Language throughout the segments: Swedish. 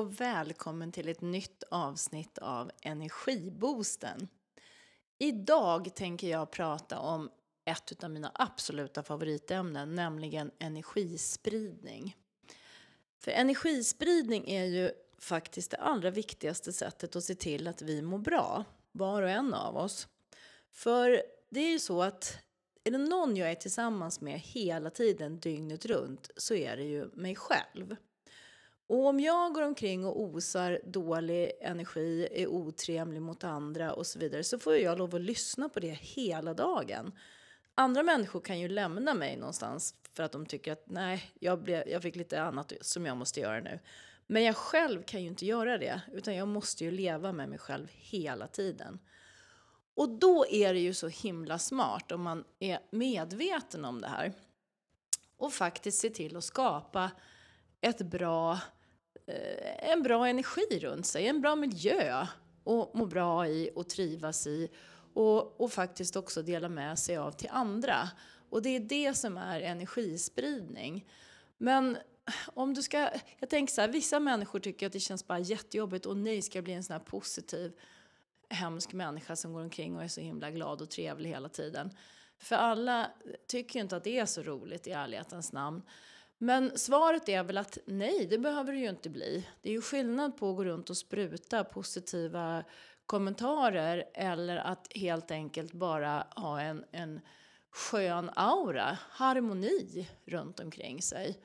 och välkommen till ett nytt avsnitt av Energiboosten. Idag tänker jag prata om ett av mina absoluta favoritämnen, nämligen energispridning. För energispridning är ju faktiskt det allra viktigaste sättet att se till att vi mår bra, var och en av oss. För det är ju så att är det någon jag är tillsammans med hela tiden, dygnet runt, så är det ju mig själv. Och om jag går omkring och osar dålig energi, är otrevlig mot andra och så vidare så får jag lov att lyssna på det hela dagen. Andra människor kan ju lämna mig någonstans för att de tycker att nej, jag, blev, jag fick lite annat som jag måste göra nu. Men jag själv kan ju inte göra det, utan jag måste ju leva med mig själv hela tiden. Och då är det ju så himla smart om man är medveten om det här och faktiskt se till att skapa ett bra, Eh, en bra energi runt sig, en bra miljö att må bra i och trivas i och, och faktiskt också dela med sig av till andra. Och det är det som är energispridning. Men om du ska, jag tänker så här, vissa människor tycker att det känns bara jättejobbigt och nej, ska jag bli en sån här positiv hemsk människa som går omkring och är så himla glad och trevlig hela tiden. För alla tycker inte att det är så roligt i ärlighetens namn. Men svaret är väl att nej, det behöver det ju inte bli. Det är ju skillnad på att gå runt och spruta positiva kommentarer eller att helt enkelt bara ha en, en skön aura, harmoni runt omkring sig.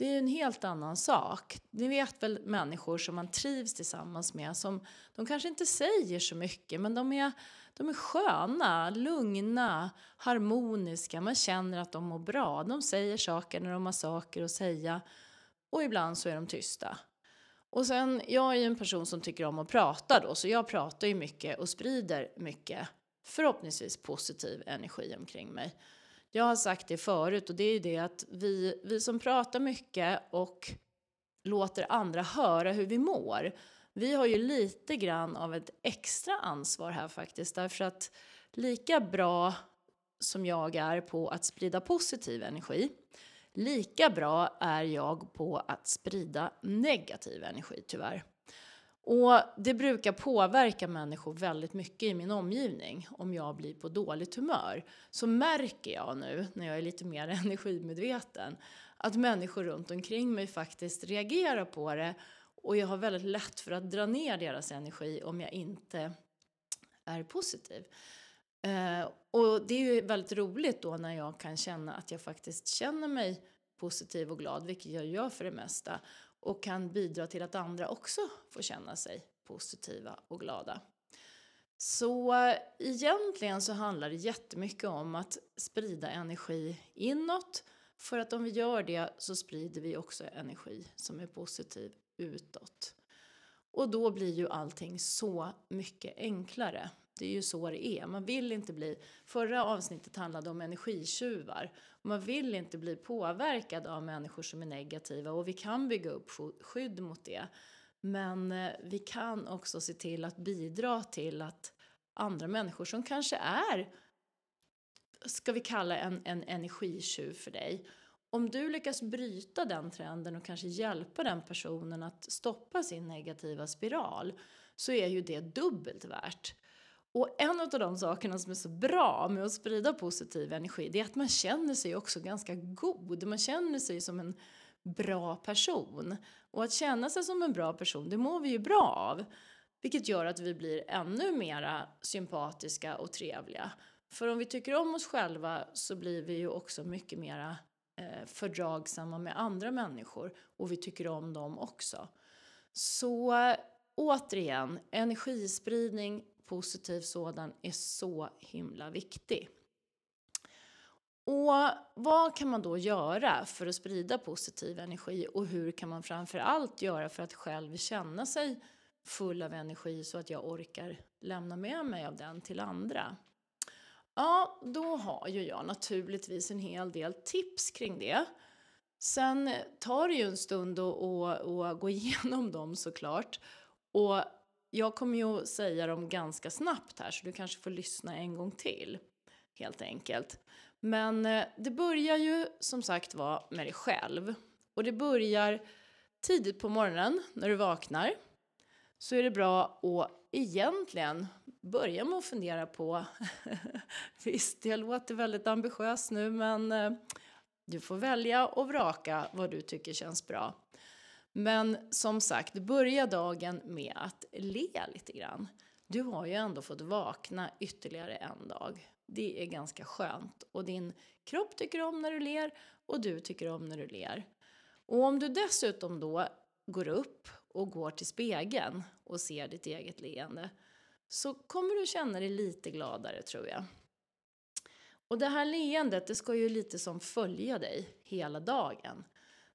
Det är en helt annan sak. Ni vet väl människor som man trivs tillsammans med som de kanske inte säger så mycket men de är, de är sköna, lugna, harmoniska. Man känner att de mår bra. De säger saker när de har saker att säga och ibland så är de tysta. Och sen, jag är ju en person som tycker om att prata då, så jag pratar ju mycket och sprider mycket, förhoppningsvis positiv energi omkring mig. Jag har sagt det förut och det är ju det att vi, vi som pratar mycket och låter andra höra hur vi mår, vi har ju lite grann av ett extra ansvar här faktiskt, därför att lika bra som jag är på att sprida positiv energi, lika bra är jag på att sprida negativ energi tyvärr. Och det brukar påverka människor väldigt mycket i min omgivning. Om jag blir på dåligt humör så märker jag nu, när jag är lite mer energimedveten, att människor runt omkring mig faktiskt reagerar på det och jag har väldigt lätt för att dra ner deras energi om jag inte är positiv. Eh, och det är ju väldigt roligt då när jag kan känna att jag faktiskt känner mig positiv och glad, vilket jag gör för det mesta och kan bidra till att andra också får känna sig positiva och glada. Så egentligen så handlar det jättemycket om att sprida energi inåt för att om vi gör det så sprider vi också energi som är positiv utåt. Och då blir ju allting så mycket enklare. Det är ju så det är. Man vill inte bli... Förra avsnittet handlade om energitjuvar. Man vill inte bli påverkad av människor som är negativa och vi kan bygga upp skydd mot det. Men eh, vi kan också se till att bidra till att andra människor som kanske är, ska vi kalla en, en energitjuv för dig, om du lyckas bryta den trenden och kanske hjälpa den personen att stoppa sin negativa spiral så är ju det dubbelt värt. Och en av de sakerna som är så bra med att sprida positiv energi, det är att man känner sig också ganska god. Man känner sig som en bra person. Och att känna sig som en bra person, det mår vi ju bra av. Vilket gör att vi blir ännu mera sympatiska och trevliga. För om vi tycker om oss själva så blir vi ju också mycket mera eh, fördragsamma med andra människor och vi tycker om dem också. Så återigen, energispridning, positiv sådan, är så himla viktig. Och vad kan man då göra för att sprida positiv energi och hur kan man framför allt göra för att själv känna sig full av energi så att jag orkar lämna med mig av den till andra? Ja, då har ju jag naturligtvis en hel del tips kring det. Sen tar det ju en stund att gå igenom dem såklart. Och jag kommer ju att säga dem ganska snabbt här så du kanske får lyssna en gång till. Helt enkelt. Men eh, det börjar ju som sagt vara med dig själv. Och det börjar tidigt på morgonen när du vaknar så är det bra att egentligen börja med att fundera på, visst jag låter väldigt ambitiös nu men eh, du får välja och vraka vad du tycker känns bra. Men som sagt, börja dagen med att le lite grann. Du har ju ändå fått vakna ytterligare en dag. Det är ganska skönt och din kropp tycker om när du ler och du tycker om när du ler. Och om du dessutom då går upp och går till spegeln och ser ditt eget leende så kommer du känna dig lite gladare tror jag. Och det här leendet det ska ju lite som följa dig hela dagen.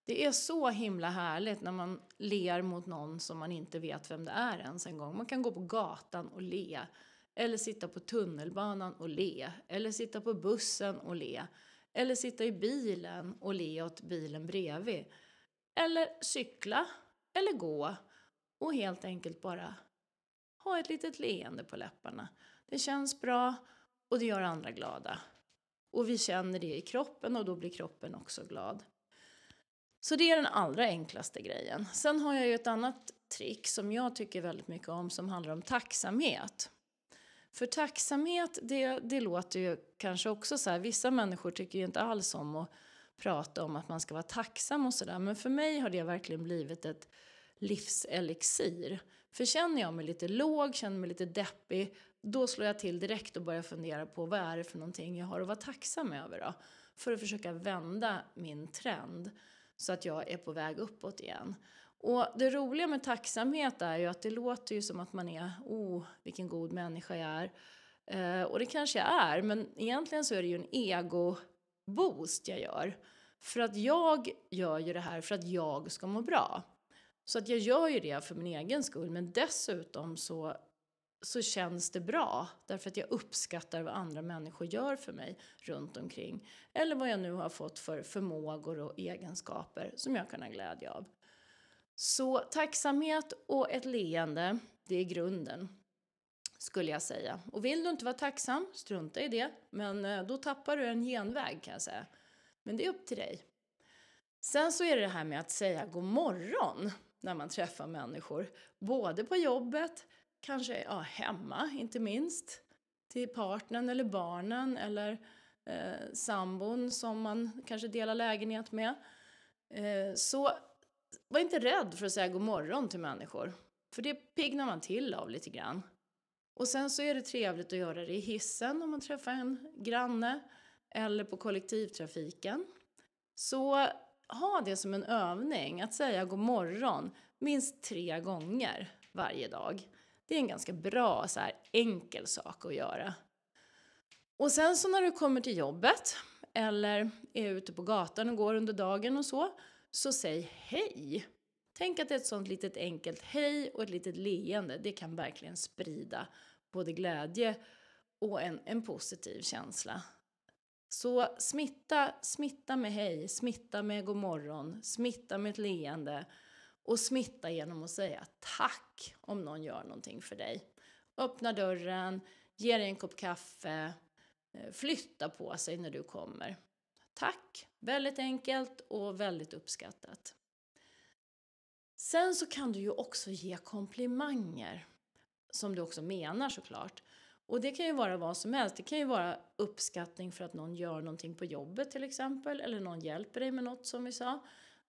Det är så himla härligt när man ler mot någon som man inte vet vem det är ens en gång. Man kan gå på gatan och le. Eller sitta på tunnelbanan och le. Eller sitta på bussen och le. Eller sitta i bilen och le åt bilen bredvid. Eller cykla. Eller gå. Och helt enkelt bara ha ett litet leende på läpparna. Det känns bra och det gör andra glada. Och vi känner det i kroppen och då blir kroppen också glad. Så det är den allra enklaste grejen. Sen har jag ju ett annat trick som jag tycker väldigt mycket om som handlar om tacksamhet. För tacksamhet, det, det låter ju kanske också så här, vissa människor tycker ju inte alls om att prata om att man ska vara tacksam och sådär. Men för mig har det verkligen blivit ett livselixir. För känner jag mig lite låg, känner mig lite deppig, då slår jag till direkt och börjar fundera på vad är det för någonting jag har att vara tacksam över då? För att försöka vända min trend så att jag är på väg uppåt igen. Och det roliga med tacksamhet är ju att det låter ju som att man är, oh vilken god människa jag är. Eh, och det kanske jag är, men egentligen så är det ju en ego-boost jag gör. För att jag gör ju det här för att jag ska må bra. Så att jag gör ju det för min egen skull, men dessutom så, så känns det bra. Därför att jag uppskattar vad andra människor gör för mig runt omkring. Eller vad jag nu har fått för förmågor och egenskaper som jag kan ha glädje av. Så tacksamhet och ett leende, det är grunden. Skulle jag säga. Och vill du inte vara tacksam, strunta i det. Men eh, då tappar du en genväg kan jag säga. Men det är upp till dig. Sen så är det det här med att säga god morgon när man träffar människor. Både på jobbet, kanske ja, hemma inte minst. Till partnern eller barnen eller eh, sambon som man kanske delar lägenhet med. Eh, så var inte rädd för att säga god morgon till människor. För det piggnar man till av lite grann. Och sen så är det trevligt att göra det i hissen om man träffar en granne eller på kollektivtrafiken. Så ha det som en övning, att säga god morgon minst tre gånger varje dag. Det är en ganska bra, så här, enkel sak att göra. Och sen så när du kommer till jobbet eller är ute på gatan och går under dagen och så, så säg hej. Tänk att ett sånt litet enkelt hej och ett litet leende, det kan verkligen sprida både glädje och en, en positiv känsla. Så smitta, smitta med hej, smitta med god morgon, smitta med ett leende och smitta genom att säga tack om någon gör någonting för dig. Öppna dörren, ge dig en kopp kaffe, eh, flytta på sig när du kommer. Tack! Väldigt enkelt och väldigt uppskattat. Sen så kan du ju också ge komplimanger, som du också menar såklart. Och det kan ju vara vad som helst. Det kan ju vara uppskattning för att någon gör någonting på jobbet till exempel, eller någon hjälper dig med något som vi sa.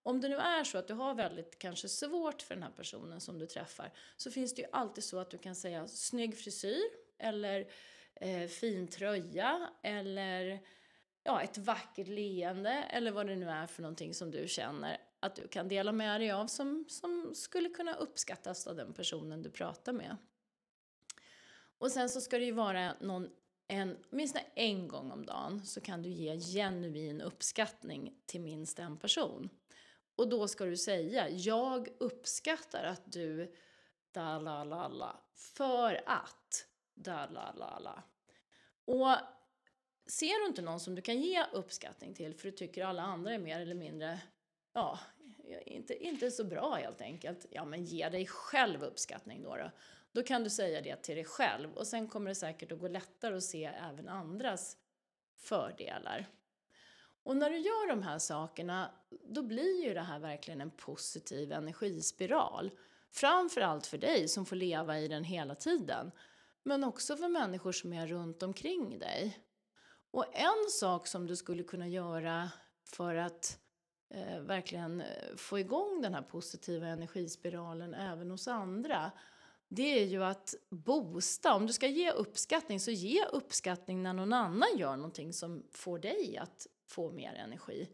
Om det nu är så att du har väldigt kanske svårt för den här personen som du träffar så finns det ju alltid så att du kan säga snygg frisyr eller eh, fin tröja eller ja, ett vackert leende eller vad det nu är för någonting som du känner att du kan dela med dig av som, som skulle kunna uppskattas av den personen du pratar med. Och sen så ska det ju vara någon, en, minst en gång om dagen så kan du ge genuin uppskattning till minst en person. Och då ska du säga, jag uppskattar att du da la la la för att da la la la. Och ser du inte någon som du kan ge uppskattning till för du tycker alla andra är mer eller mindre, ja, inte, inte så bra helt enkelt. Ja, men ge dig själv uppskattning då, då. Då kan du säga det till dig själv och sen kommer det säkert att gå lättare att se även andras fördelar. Och när du gör de här sakerna, då blir ju det här verkligen en positiv energispiral. Framförallt för dig som får leva i den hela tiden. Men också för människor som är runt omkring dig. Och en sak som du skulle kunna göra för att eh, verkligen eh, få igång den här positiva energispiralen även hos andra det är ju att boosta. Om du ska ge uppskattning, så ge uppskattning när någon annan gör någonting som får dig att få mer energi.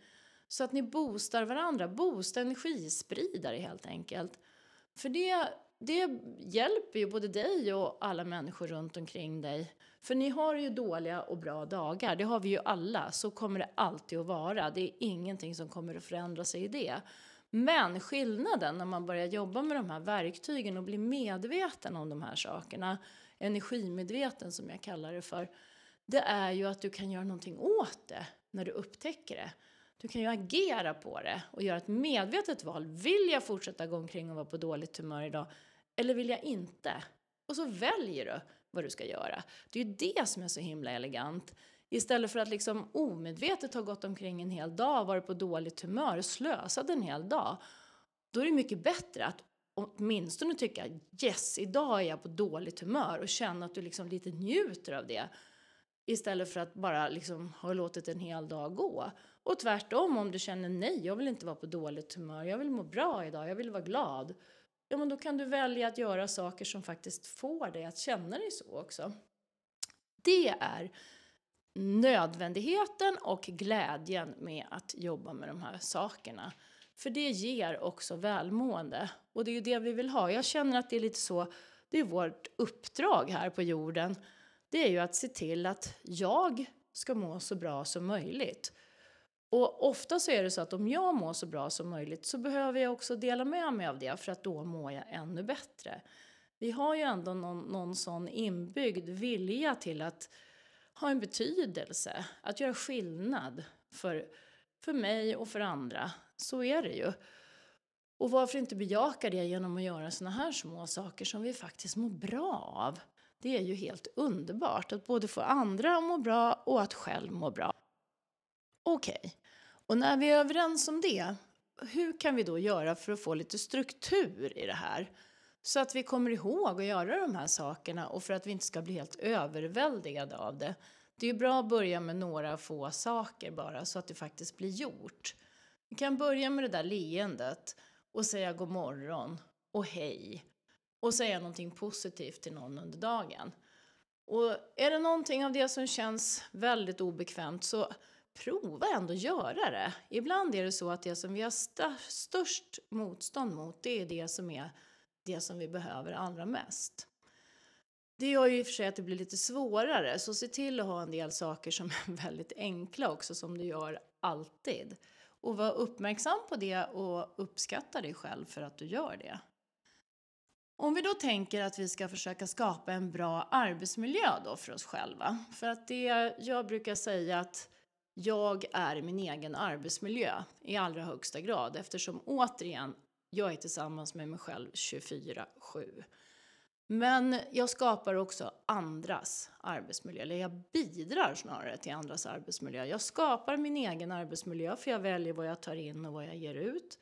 Så att ni boostar varandra. Boosta energispridare helt enkelt. För det, det hjälper ju både dig och alla människor runt omkring dig. För ni har ju dåliga och bra dagar, det har vi ju alla. Så kommer det alltid att vara. Det är ingenting som kommer att förändra sig i det. Men skillnaden när man börjar jobba med de här verktygen och blir medveten om de här sakerna, energimedveten som jag kallar det för, det är ju att du kan göra någonting åt det när du upptäcker det. Du kan ju agera på det och göra ett medvetet val. Vill jag fortsätta gå omkring och vara på dåligt humör idag? Eller vill jag inte? Och så väljer du vad du ska göra. Det är ju det som är så himla elegant. Istället för att liksom omedvetet ha gått omkring en hel dag, varit på dåligt humör, och slösat en hel dag. Då är det mycket bättre att åtminstone tycka yes, idag är jag på dåligt humör och känna att du liksom lite njuter av det. Istället för att bara liksom ha låtit en hel dag gå. Och tvärtom, om du känner nej, jag vill inte vara på dåligt humör, jag vill må bra idag, jag vill vara glad. Ja, men då kan du välja att göra saker som faktiskt får dig att känna dig så också. Det är nödvändigheten och glädjen med att jobba med de här sakerna. För det ger också välmående. Och det är ju det vi vill ha. Jag känner att det är lite så, det är vårt uppdrag här på jorden. Det är ju att se till att jag ska må så bra som möjligt. Och ofta så är det så att om jag mår så bra som möjligt så behöver jag också dela med mig av det för att då mår jag ännu bättre. Vi har ju ändå någon, någon sån inbyggd vilja till att ha en betydelse, att göra skillnad för, för mig och för andra. Så är det ju. Och varför inte bejaka det genom att göra såna här små saker som vi faktiskt mår bra av? Det är ju helt underbart att både få andra att må bra och att själv må bra. Okej, okay. och när vi är överens om det, hur kan vi då göra för att få lite struktur i det här? Så att vi kommer ihåg att göra de här sakerna och för att vi inte ska bli helt överväldigade av det. Det är bra att börja med några få saker bara så att det faktiskt blir gjort. Vi kan börja med det där leendet och säga god morgon och hej och säga någonting positivt till någon under dagen. Och är det någonting av det som känns väldigt obekvämt så prova ändå göra det. Ibland är det så att det som vi har störst motstånd mot det är det som är det som vi behöver allra mest. Det gör ju i och för sig att det blir lite svårare, så se till att ha en del saker som är väldigt enkla också, som du gör alltid. Och var uppmärksam på det och uppskatta dig själv för att du gör det. Om vi då tänker att vi ska försöka skapa en bra arbetsmiljö då för oss själva. För att det, jag brukar säga att jag är min egen arbetsmiljö i allra högsta grad eftersom återigen, jag är tillsammans med mig själv 24-7. Men jag skapar också andras arbetsmiljö, eller jag bidrar snarare till andras arbetsmiljö. Jag skapar min egen arbetsmiljö för jag väljer vad jag tar in och vad jag ger ut.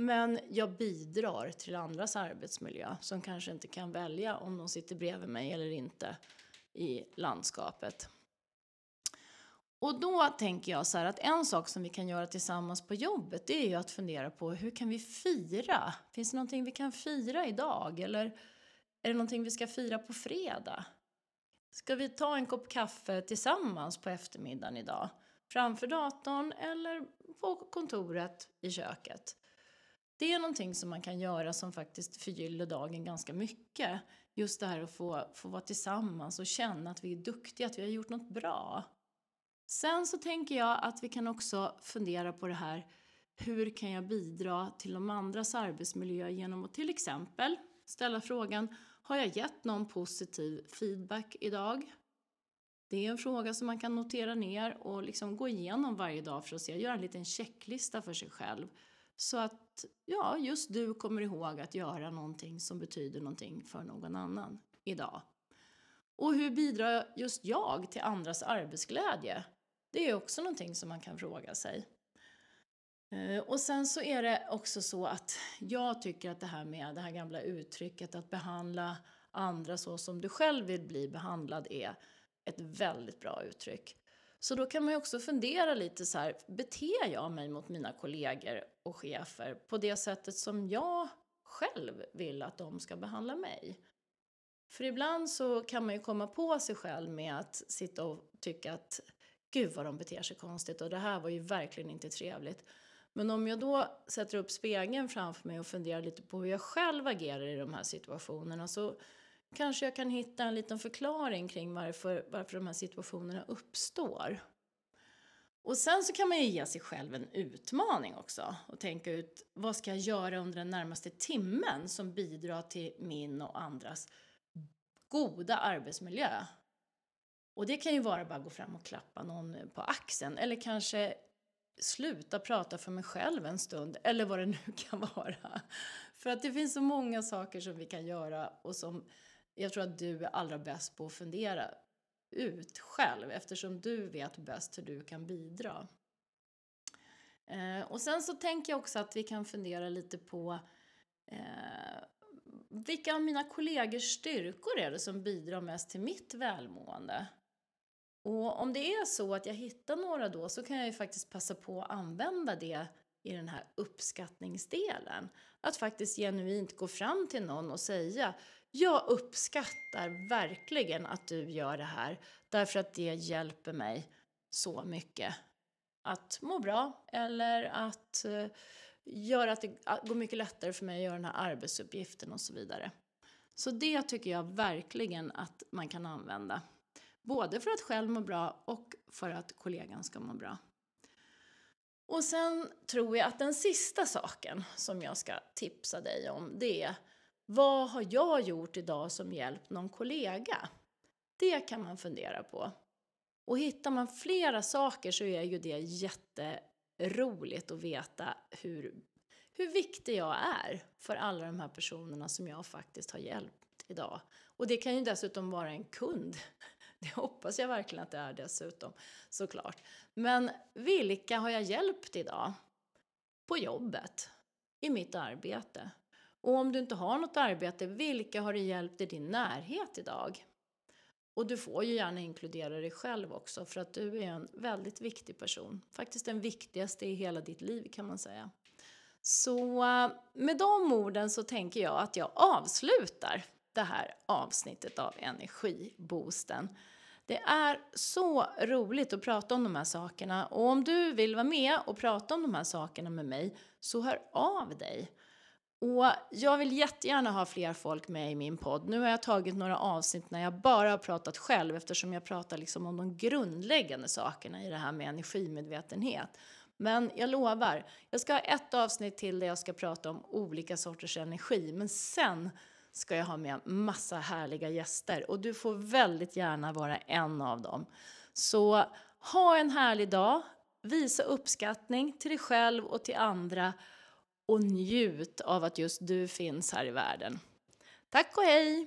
Men jag bidrar till andras arbetsmiljö som kanske inte kan välja om de sitter bredvid mig eller inte i landskapet. Och då tänker jag så här att en sak som vi kan göra tillsammans på jobbet det är ju att fundera på hur kan vi fira? Finns det någonting vi kan fira idag? Eller är det någonting vi ska fira på fredag? Ska vi ta en kopp kaffe tillsammans på eftermiddagen idag? Framför datorn eller på kontoret i köket? Det är någonting som man kan göra som faktiskt förgyller dagen ganska mycket. Just det här att få, få vara tillsammans och känna att vi är duktiga, att vi har gjort något bra. Sen så tänker jag att vi kan också fundera på det här hur kan jag bidra till de andras arbetsmiljö genom att till exempel ställa frågan Har jag gett någon positiv feedback idag? Det är en fråga som man kan notera ner och liksom gå igenom varje dag för att se, göra en liten checklista för sig själv. Så att ja, just du kommer ihåg att göra någonting som betyder någonting för någon annan idag. Och hur bidrar just jag till andras arbetsglädje? Det är också någonting som man kan fråga sig. Eh, och sen så är det också så att jag tycker att det här med det här gamla uttrycket att behandla andra så som du själv vill bli behandlad är ett väldigt bra uttryck. Så då kan man ju också fundera lite så här, beter jag mig mot mina kollegor och chefer på det sättet som jag själv vill att de ska behandla mig? För ibland så kan man ju komma på sig själv med att sitta och tycka att gud vad de beter sig konstigt och det här var ju verkligen inte trevligt. Men om jag då sätter upp spegeln framför mig och funderar lite på hur jag själv agerar i de här situationerna så kanske jag kan hitta en liten förklaring kring varför, varför de här situationerna uppstår. Och sen så kan man ju ge sig själv en utmaning också och tänka ut vad ska jag göra under den närmaste timmen som bidrar till min och andras goda arbetsmiljö. Och det kan ju vara bara att gå fram och klappa någon på axeln eller kanske sluta prata för mig själv en stund eller vad det nu kan vara. För att det finns så många saker som vi kan göra och som jag tror att du är allra bäst på att fundera ut själv eftersom du vet bäst hur du kan bidra. Eh, och sen så tänker jag också att vi kan fundera lite på eh, vilka av mina kollegors styrkor är det som bidrar mest till mitt välmående? Och om det är så att jag hittar några då så kan jag ju faktiskt passa på att använda det i den här uppskattningsdelen. Att faktiskt genuint gå fram till någon och säga jag uppskattar verkligen att du gör det här därför att det hjälper mig så mycket att må bra eller att eh, göra att det går mycket lättare för mig att göra den här arbetsuppgiften och så vidare. Så det tycker jag verkligen att man kan använda. Både för att själv må bra och för att kollegan ska må bra. Och sen tror jag att den sista saken som jag ska tipsa dig om det är vad har jag gjort idag som hjälpt någon kollega? Det kan man fundera på. Och hittar man flera saker så är ju det jätteroligt att veta hur, hur viktig jag är för alla de här personerna som jag faktiskt har hjälpt idag. Och det kan ju dessutom vara en kund. Det hoppas jag verkligen att det är dessutom, såklart. Men vilka har jag hjälpt idag? På jobbet, i mitt arbete. Och om du inte har något arbete, vilka har du hjälpt i din närhet idag? Och du får ju gärna inkludera dig själv också för att du är en väldigt viktig person. Faktiskt den viktigaste i hela ditt liv kan man säga. Så eh, med de orden så tänker jag att jag avslutar det här avsnittet av Energiboosten. Det är så roligt att prata om de här sakerna och om du vill vara med och prata om de här sakerna med mig så hör av dig. Och jag vill jättegärna ha fler folk med i min podd. Nu har jag tagit några avsnitt när jag bara har pratat själv eftersom jag pratar liksom om de grundläggande sakerna i det här med energimedvetenhet. Men jag lovar, jag ska ha ett avsnitt till där jag ska prata om olika sorters energi. Men sen ska jag ha med massa härliga gäster och du får väldigt gärna vara en av dem. Så ha en härlig dag, visa uppskattning till dig själv och till andra och njut av att just du finns här i världen. Tack och hej!